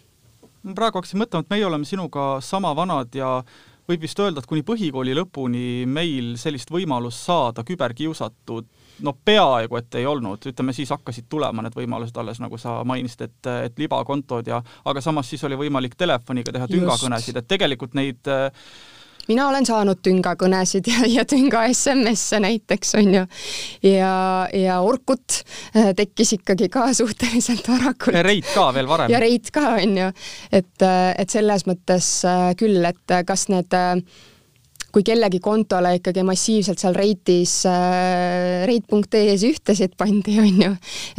ma praegu hakkasin mõtlema, et meie oleme sinuga sama vanad ja võib vist öelda, et kuni põhikooli lõpuni meil sellist võimalust saada küberkiusatud no peaaegu et ei olnud, ütleme siis hakkasid tulema need võimalused alles, nagu sa mainisid, et, et libakontod ja aga samas siis oli võimalik telefoniga teha tüngakõnesid, et tegelikult neid äh, mina olen saanud tüngakõnesid ja, ja tünga SMS-e näiteks, on ju, ja, ja Orkut äh, tekkis ikkagi ka suhteliselt varakult. ja Reit ka veel varem. ja Reit ka, on ju, et, äh, et selles mõttes äh, küll, et kas need kui kellegi kontole ikkagi massiivselt seal reitis reit.ee-s ühtesid pandi, on ju,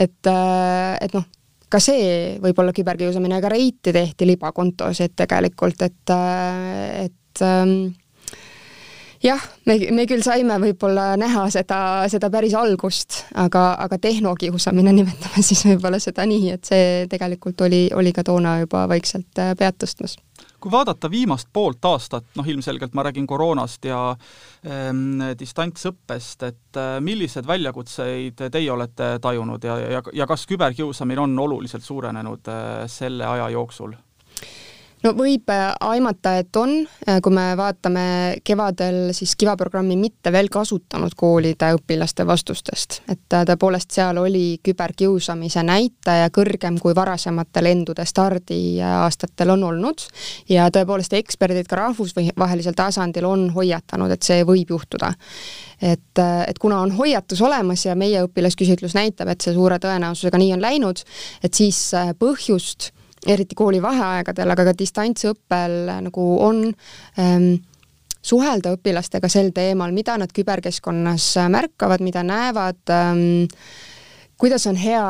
et, et noh, ka see võib olla küberkiusamine, aga reiti tehti libakontosid tegelikult, et, et et ähm, jah, me, me küll saime võib-olla näha seda, seda päris algust, aga, aga tehnokiusamine, nimetame siis võib-olla seda nii, et see tegelikult oli, oli ka toona juba vaikselt äh, pead tõstmas kui vaadata viimast poolt aastat, noh ilmselgelt ma räägin koroonast ja ähm, distantsõppest, et äh, millised väljakutseid teie olete tajunud ja, ja, ja kas küberkiusamine on oluliselt suurenenud äh, selle aja jooksul? No võib äh, aimata, et on, äh, kui me vaatame kevadel siis Kiva programmi mitte veel kasutanud koolide õpilaste vastustest, et äh, tõepoolest seal oli küberkiusamise näitaja kõrgem kui varasematel endude stardiaastatel on olnud. Ja tõepoolest eksperdid ka rahvusvahelisel tasandil on hoiatanud, et see võib juhtuda. Et, et kuna on hoiatus olemas ja meie õpilasküsitlus näitab, et see suure tõenäosusega nii on läinud, et siis põhjust eriti kooli vaheaegadel, aga ka distantsõppel nagu on ähm, suhelda õpilastega sel teemal, mida nad küberkeskkonnas märkavad, mida näevad ähm,, kuidas on hea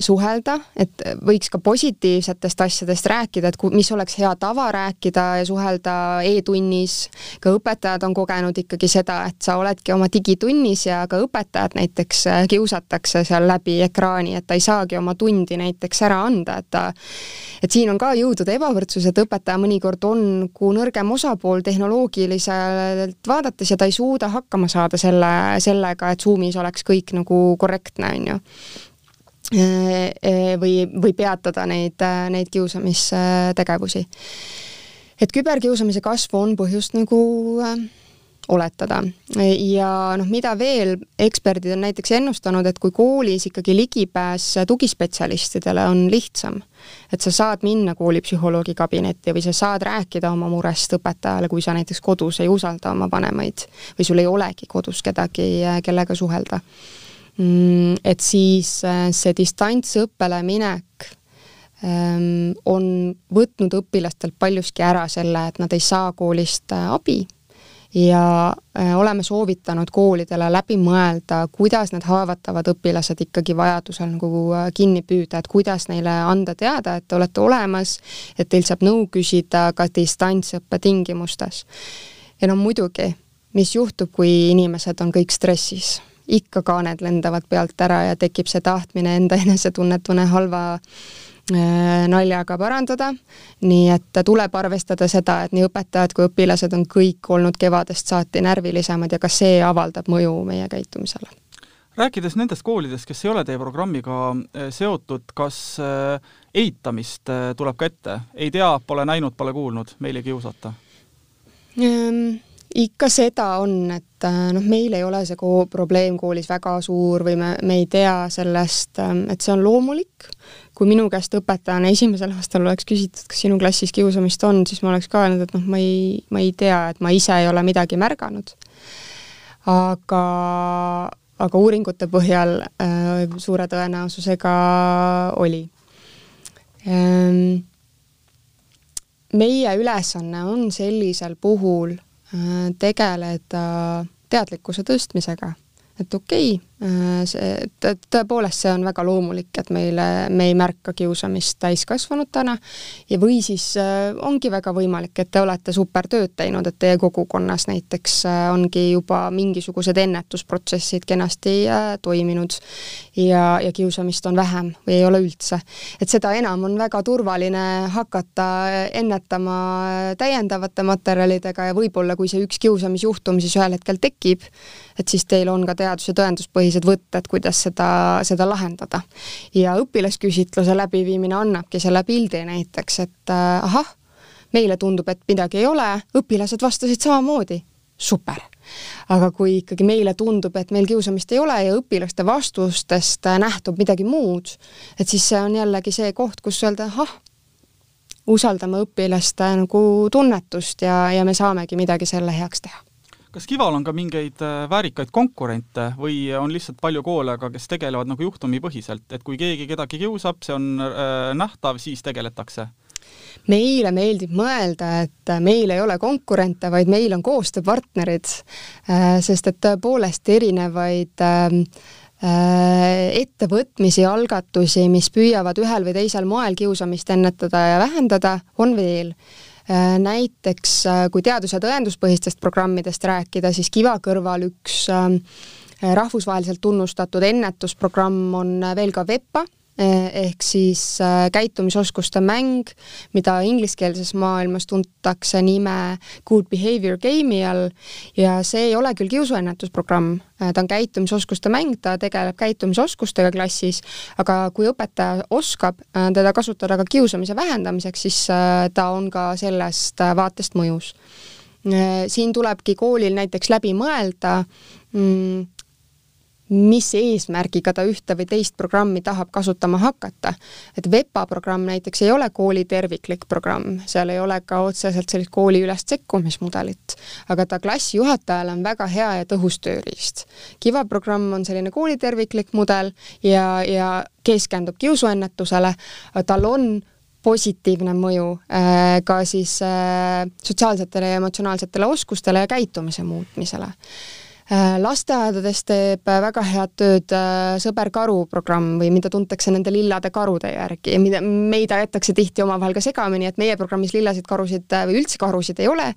suhelda, et võiks ka positiivsetest asjadest rääkida, et mis oleks hea tava rääkida ja suhelda e-tunnis. ka õpetajad on kogenud ikkagi seda, et sa oledki oma digitunnis ja ka õpetajad näiteks äh, kiusatakse seal läbi ekraani, et ta ei saagi oma tundi näiteks ära anda, et ta et siin on ka jõudude ebavõrdsus, et õpetaja mõnikord on kui nõrgem osapool tehnoloogiliselt vaadates ja ta ei suuda hakkama saada selle, sellega, et Zoomis oleks kõik nagu korrektne, on ju või, või peatada neid, äh, neid kiusamistegevusi. et küberkiusamise kasvu on põhjust nagu oletada. ja noh, mida veel, eksperdid on näiteks ennustanud, et kui koolis ikkagi ligipääs tugispetsialistidele on lihtsam, et sa saad minna koolipsühholoogi kabinetti või sa saad rääkida oma murest õpetajale, kui sa näiteks kodus ei usalda oma vanemaid või sul ei olegi kodus kedagi, kellega suhelda et siis äh, see distantsõppele minek ähm, on võtnud õpilastelt paljuski ära selle, et nad ei saa koolist äh, abi ja äh, oleme soovitanud koolidele läbi mõelda, kuidas need haavatavad õpilased ikkagi vajadusel nagu kinni püüda, et kuidas neile anda teada, et te olete olemas, et teilt saab nõu küsida ka distantsõppe tingimustes. ja no muidugi, mis juhtub, kui inimesed on kõik stressis? Ikka kaaned lendavad pealt ära ja tekib see tahtmine enda enesetunnet mõne halva Äh, naljaga parandada, nii et tuleb arvestada seda, et nii õpetajad kui õpilased on kõik olnud kevadest saati närvilisemad ja ka see avaldab mõju meie käitumisele. rääkides nendest koolidest, kes ei ole teie programmiga äh, seotud, kas äh, eitamist tuleb ka ette? ei tea, pole näinud, pole kuulnud, meil ei kiusata ähm,? Ikka seda on, et noh, meil ei ole see ko probleem koolis väga suur või me, me ei tea sellest, ähm, et see on loomulik kui minu käest õpetajana esimesel aastal oleks küsitud, kas sinu klassis kiusamist on, siis ma oleks ka öelnud, et noh, ma ei, ma ei tea, et ma ise ei ole midagi märganud. aga, aga uuringute põhjal äh, suure tõenäosusega oli ähm,. meie ülesanne on sellisel puhul äh, tegeleda teadlikkuse tõstmisega. et okei okay,, see, tõepoolest, see on väga loomulik, et meile, me ei märka kiusamist täiskasvanutena ja või siis äh, ongi väga võimalik, et te olete supertööd teinud, et teie kogukonnas näiteks äh, ongi juba mingisugused ennetusprotsessid kenasti äh, toiminud ja, ja kiusamist on vähem või ei ole üldse. et seda enam on väga turvaline hakata ennetama täiendavate materjalidega ja võib-olla, kui see üks kiusamisjuhtum siis ühel hetkel tekib, et siis teil on ka teadus- ja tõenduspõhised võtted, kuidas seda, seda lahendada. ja õpilasküsitluse läbiviimine annabki selle pildi näiteks, et äh, ahah, meile tundub, et midagi ei ole, õpilased vastasid samamoodi, super. aga kui ikkagi meile tundub, et meil kiusamist ei ole ja õpilaste vastustest nähtub midagi muud, et siis see on jällegi see koht, kus öelda ahah, usaldame õpilaste nagu tunnetust ja, ja me saamegi midagi selle heaks teha kas Kival on ka mingeid äh, väärikaid konkurente või on lihtsalt palju koole, aga kes tegelevad nagu juhtumipõhiselt, et kui keegi kedagi kiusab, see on äh, nähtav, siis tegeletakse? meile meeldib mõelda, et meil ei ole konkurente, vaid meil on koostööpartnerid, äh, sest et tõepoolest erinevaid ähm, ettevõtmisi, algatusi, mis püüavad ühel või teisel moel kiusamist ennetada ja vähendada, on veel näiteks äh, kui teadus- ja tõenduspõhistest programmidest rääkida, siis Kiva kõrval üks äh, rahvusvaheliselt tunnustatud ennetusprogramm on veel ka VEPA ehk siis äh, käitumisoskuste mäng, mida ingliskeelses maailmas tuntakse nime Good Behavior Game'i all ja see ei ole küll kiusuennetusprogramm, äh, ta on käitumisoskuste mäng, ta tegeleb käitumisoskustega klassis, aga kui õpetaja oskab äh, teda kasutada ka kiusamise vähendamiseks, siis ta on ka sellest vaatest mõjus. siin tulebki koolil näiteks läbi mõelda mm, mis eesmärgiga ta ühte või teist programmi tahab kasutama hakata. et VEPA programm näiteks ei ole kooli terviklik programm, seal ei ole ka otseselt sellist kooliülest sekkumismudelit, aga ta klassijuhatajale on väga hea ja tõhus tööriist. Kiva programm on selline kooli terviklik mudel ja, ja keskendub kiusuennetusele, tal on positiivne mõju äh, ka siis äh, sotsiaalsetele ja emotsionaalsetele oskustele ja käitumise muutmisele lasteaedades teeb äh, väga head tööd äh, Sõber karu programm või mida tuntakse nende lillade karude järgi mida meid aetakse tihti omavahel ka segamini, et meie programmis lillasid karusid või üldse karusid ei ole,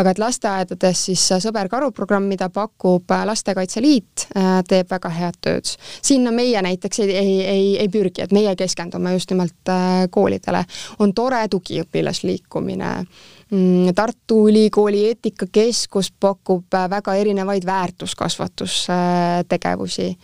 aga et lasteaedades siis Sõber karu programm, mida pakub Lastekaitse Liit, teeb väga head tööd. sinna meie näiteks ei, ei, ei, ei pürgi, et meie keskendume just nimelt koolidele. on tore tugiõpilasliikumine Tartu Ülikooli eetikakeskus pakub äh, väga erinevaid väärtuskasvatustegevusi.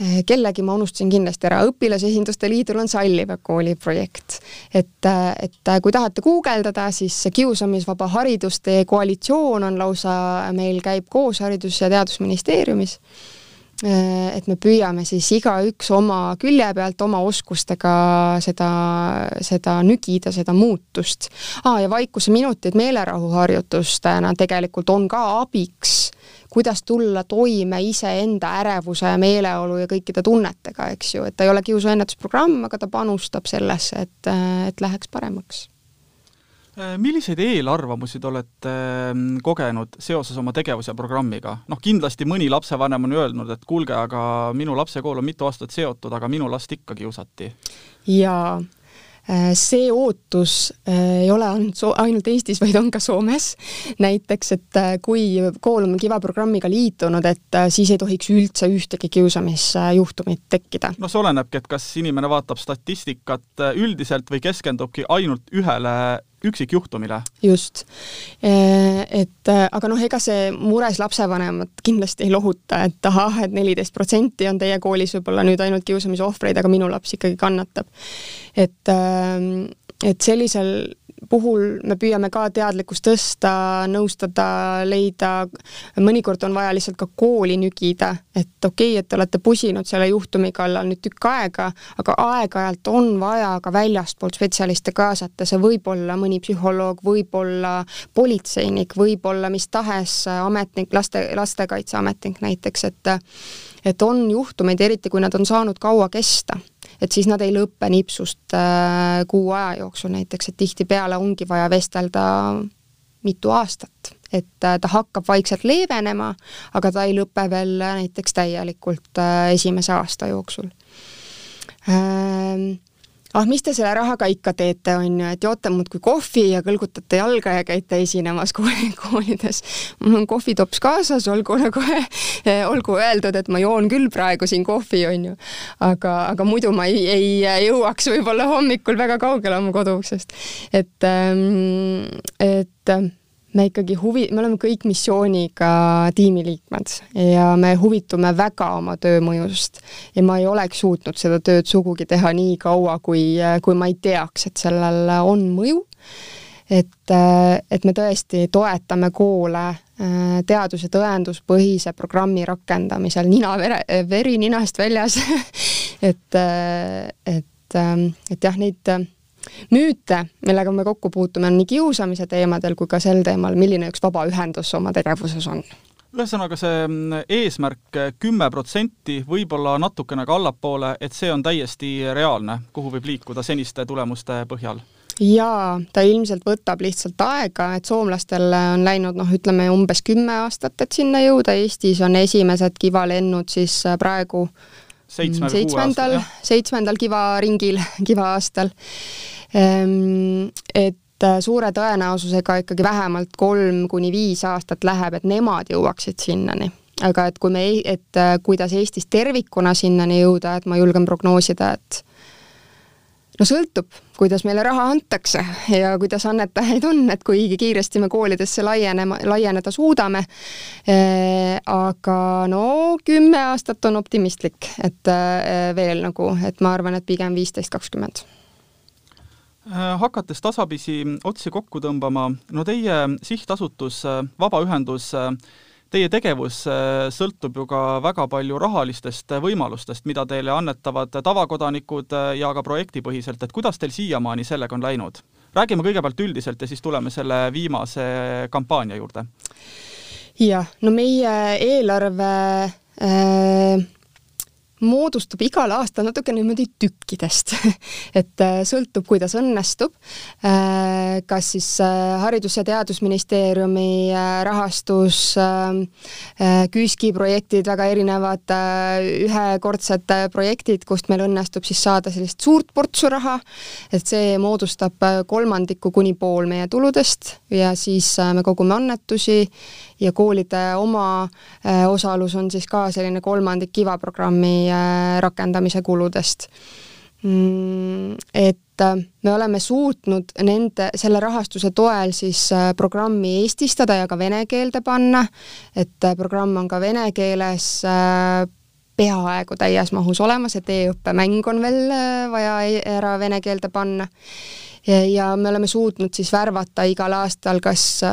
Äh, kellegi ma unustasin kindlasti ära, Õpilasesinduste Liidul on Salliva kooli projekt. et, äh, et kui tahate guugeldada, siis Kiusamisvaba hariduste koalitsioon on lausa, meil käib koos Haridus- ja Teadusministeeriumis et me püüame siis igaüks oma külje pealt, oma oskustega seda, seda nügida, seda muutust ah,. ja vaikuseminutid meelerahuharjutustena tegelikult on ka abiks, kuidas tulla toime iseenda ärevuse, meeleolu ja kõikide tunnetega, eks ju, et ta ei ole kiusuennetusprogramm, aga ta panustab sellesse, et, et läheks paremaks Äh, milliseid eelarvamusi te olete ähm, kogenud seoses oma tegevuse programmiga? noh, kindlasti mõni lapsevanem on öelnud, et kuulge, aga minu lapse kool on mitu aastat seotud, aga minu last ikka kiusati. jaa, äh, see ootus äh, ei ole ainult ainult Eestis, vaid on ka Soomes. näiteks, et kui kool on Kiva programmiga liitunud, et siis ei tohiks üldse ühtegi kiusamisjuhtumit tekkida. noh, see olenebki, et kas inimene vaatab statistikat üldiselt või keskendubki ainult ühele üksikjuhtumile. just. Eh, et aga noh, ega see mures lapsevanemat kindlasti ei lohuta, et ahah, et neliteist protsenti on teie koolis võib-olla nüüd ainult kiusamise ohvreid, aga minu laps ikkagi kannatab. et, eh, et sellisel puhul me püüame ka teadlikkust tõsta, nõustada, leida, mõnikord on vaja lihtsalt ka kooli nügida, et okei okay,, et te olete pusinud selle juhtumi kallal nüüd tükk aega, aga aeg-ajalt on vaja ka väljastpoolt spetsialiste kaasata, see võib olla mõni psühholoog, võib olla politseinik, võib olla mis tahes ametnik, laste, lastekaitseametnik näiteks, et et on juhtumeid, eriti kui nad on saanud kaua kesta et siis nad ei lõpe nipsust äh, kuu aja jooksul näiteks, et tihtipeale ongi vaja vestelda mitu aastat, et äh, ta hakkab vaikselt leevenema, aga ta ei lõpe veel näiteks täielikult äh, esimese aasta jooksul. Ähm, ah, mis te selle rahaga ikka teete, on ju, et joote muudkui kohvi ja kõlgutate jalga ja käite esinemas kooli, koolides. mul on kohvitops kaasas, olgu nagu eh, olgu öeldud, et ma joon küll praegu siin kohvi, on ju. aga, aga muidu ma ei, ei jõuaks võib-olla hommikul väga kaugele oma koduuksest. et, ähm, et me ikkagi huvi, me oleme kõik missiooniga tiimiliikmed ja me huvitume väga oma töö mõjust. ja ma ei oleks suutnud seda tööd sugugi teha nii kaua, kui, kui ma ei teaks, et sellel on mõju. et, et me tõesti toetame koole äh, teadus- ja tõenduspõhise programmi rakendamisel nina, veri ninast väljas et, et, et jah, neid müüte, millega me kokku puutume, on nii kiusamise teemadel kui ka sel teemal, milline üks vabaühendus oma tegevuses on? Ühesõnaga, see mm, eesmärk kümme protsenti, võib-olla natukene ka allapoole, et see on täiesti reaalne, kuhu võib liikuda seniste tulemuste põhjal? jaa, ta ilmselt võtab lihtsalt aega, et soomlastel on läinud noh, ütleme umbes kümme aastat, et sinna jõuda, Eestis on esimesed kivalennud siis praegu seitsmendal, seitsmendal kivaringil, kivaaastal Ehm, et äh, suure tõenäosusega ikkagi vähemalt kolm kuni viis aastat läheb, et nemad jõuaksid sinnani. aga et kui me, et äh, kuidas Eestis tervikuna sinnani jõuda, et ma julgen prognoosida, et no sõltub, kuidas meile raha antakse ja kuidas annetajaid on, et kui kiiresti me koolidesse laienema, laieneda suudame e,. aga no kümme aastat on optimistlik, et e, veel nagu, et ma arvan, et pigem viisteist, kakskümmend hakates tasapisi otsi kokku tõmbama, no teie sihtasutus, äh, vabaühendus, äh, teie tegevus sõltub ju ka väga palju rahalistest võimalustest, mida teile annetavad tavakodanikud ja ka projektipõhiselt, et kuidas teil siiamaani sellega on läinud? räägime kõigepealt üldiselt ja siis tuleme selle viimase kampaania juurde. jah, no meie eelarve äh moodustub igal aastal natuke niimoodi tükkidest et äh, sõltub, kuidas õnnestub. Äh, kas siis äh, Haridus- ja Teadusministeeriumi rahastus, KÜSK-i projektid, väga erinevad ühekordsed projektid, kust meil õnnestub siis saada sellist suurt portsu raha, et see moodustab kolmandiku kuni pool meie tuludest ja siis me kogume annetusi ja koolide oma osalus on siis ka selline kolmandik Kiva programmi Äh, rakendamise kuludest. Mm, et äh, me oleme suutnud nende, selle rahastuse toel siis äh, programmi eestistada ja ka vene keelde panna, et programm on ka vene keeles peaaegu täies mahus olemas, et e-õppemäng on veel vaja e-, ära vene keelde panna. ja me oleme suutnud siis värvata igal aastal kas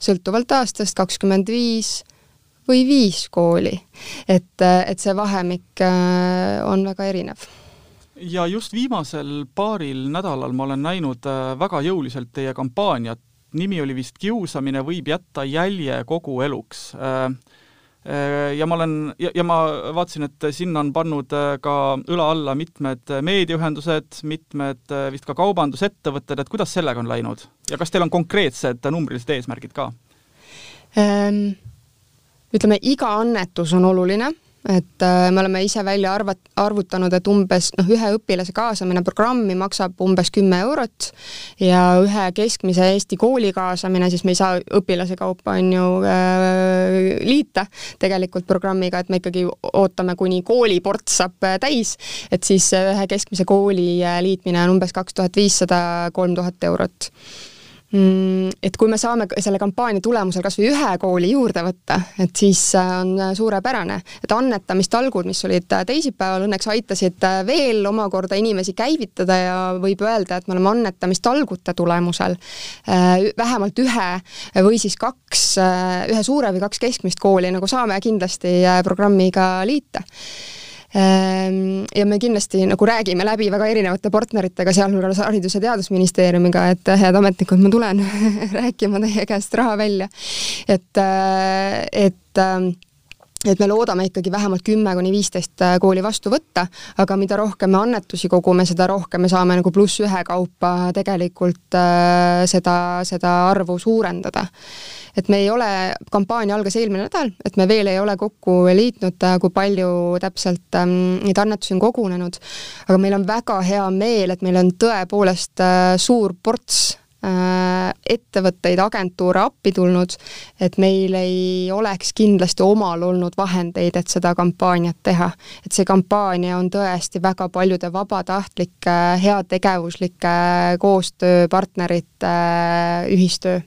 sõltuvalt aastast kakskümmend viis või viis kooli. et, et see vahemik on väga erinev. Ja just viimasel paaril nädalal ma olen näinud väga jõuliselt teie kampaaniat, nimi oli vist Kiusamine võib jätta jälje kogu eluks Äh, ja ma olen, ja ma vaatasin, et sinna on pannud äh, ka õla alla mitmed meediaühendused, mitmed äh, vist ka kaubandusettevõtted, et kuidas sellega on läinud? Ja kas teil on konkreetsed numbrilised eesmärgid ka? Ähm,? Ütleme, iga annetus on oluline et äh, me oleme ise välja arvat-, arvutanud, et umbes noh, ühe õpilase kaasamine programmi maksab umbes kümme eurot ja ühe keskmise Eesti kooli kaasamine, siis me ei saa õpilase kaupa, on ju äh,, liita tegelikult programmiga, et me ikkagi ootame, kuni kooliports saab äh, täis, et siis ühe keskmise kooli äh, liitmine on umbes kaks tuhat viissada, kolm tuhat eurot et kui me saame selle kampaania tulemusel kas või ühe kooli juurde võtta, et siis äh, on äh, suurepärane. et annetamistalgud, mis olid äh, teisipäeval, õnneks aitasid veel omakorda inimesi käivitada ja võib öelda, et me oleme annetamistalgute tulemusel vähemalt ühe või siis kaks, ühe suure või kaks keskmist kooli nagu saame kindlasti programmiga liita ja me kindlasti nagu räägime läbi väga erinevate partneritega, sealhulgas Haridus- ja Teadusministeeriumiga, et head ametnikud, ma tulen rääkima teie käest raha välja. et, äh, et ähm, et me loodame ikkagi vähemalt kümme kuni viisteist äh, kooli vastu võtta, aga mida rohkem me annetusi kogume, seda rohkem me saame nagu pluss ühe kaupa tegelikult äh, seda, seda arvu suurendada. et me ei ole, kampaania algas eelmine nädal, et me veel ei ole kokku liitnud, äh, kui palju täpselt ähm, neid annetusi on kogunenud, aga meil on väga hea meel, et meil on tõepoolest äh, suur ports ettevõtteid, agentuure appi tulnud, et meil ei oleks kindlasti omal olnud vahendeid, et seda kampaaniat teha. et see kampaania on tõesti väga paljude vabatahtlike, heategevuslike koostööpartnerite ühistöö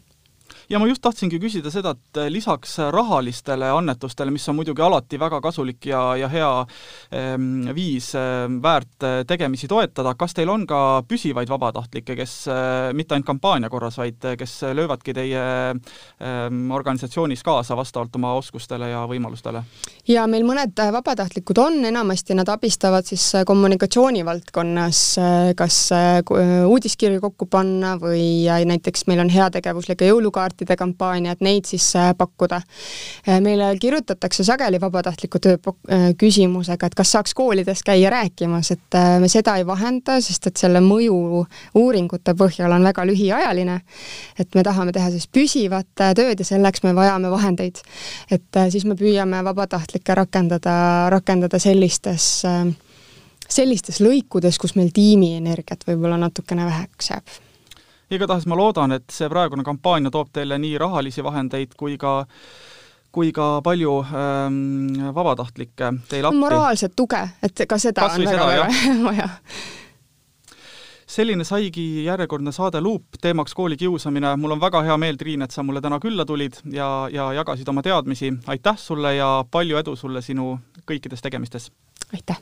ja ma just tahtsingi küsida seda, et lisaks rahalistele annetustele, mis on muidugi alati väga kasulik ja, ja hea ähm, viis ähm, väärt äh, tegemisi toetada, kas teil on ka püsivaid vabatahtlikke, kes äh, mitte ainult kampaania korras, vaid kes löövadki teie ähm, organisatsioonis kaasa vastavalt oma oskustele ja võimalustele? ja meil mõned vabatahtlikud on, enamasti nad abistavad siis kommunikatsiooni valdkonnas, kas uudiskirju kokku panna või näiteks meil on heategevuslike jõulukaart, kaartide kampaania, et neid siis äh, pakkuda. Äh, meile kirjutatakse sageli vabatahtliku töö äh, küsimusega, et kas saaks koolides käia rääkimas, et me seda ei vahenda, sest et selle mõju uuringute põhjal on väga lühiajaline. et me tahame teha siis püsivat tööd ja selleks me vajame vahendeid. et siis me püüame vabatahtlikke rakendada, rakendada sellistes sellistes lõikudes, kus meil tiimienergiat võib-olla natukene väheks jääb igatahes ma loodan, et see praegune kampaania toob teile nii rahalisi vahendeid kui ka kui ka palju ähm, vabatahtlikke teile appi. moraalset tuge, et ka seda Kas on väga väga vaja selline saigi järjekordne saade Luup, teemaks koolikiusamine. mul on väga hea meel, Triin, et sa mulle täna külla tulid ja, ja jagasid oma teadmisi. aitäh sulle ja palju edu sulle sinu kõikides tegemistes! aitäh!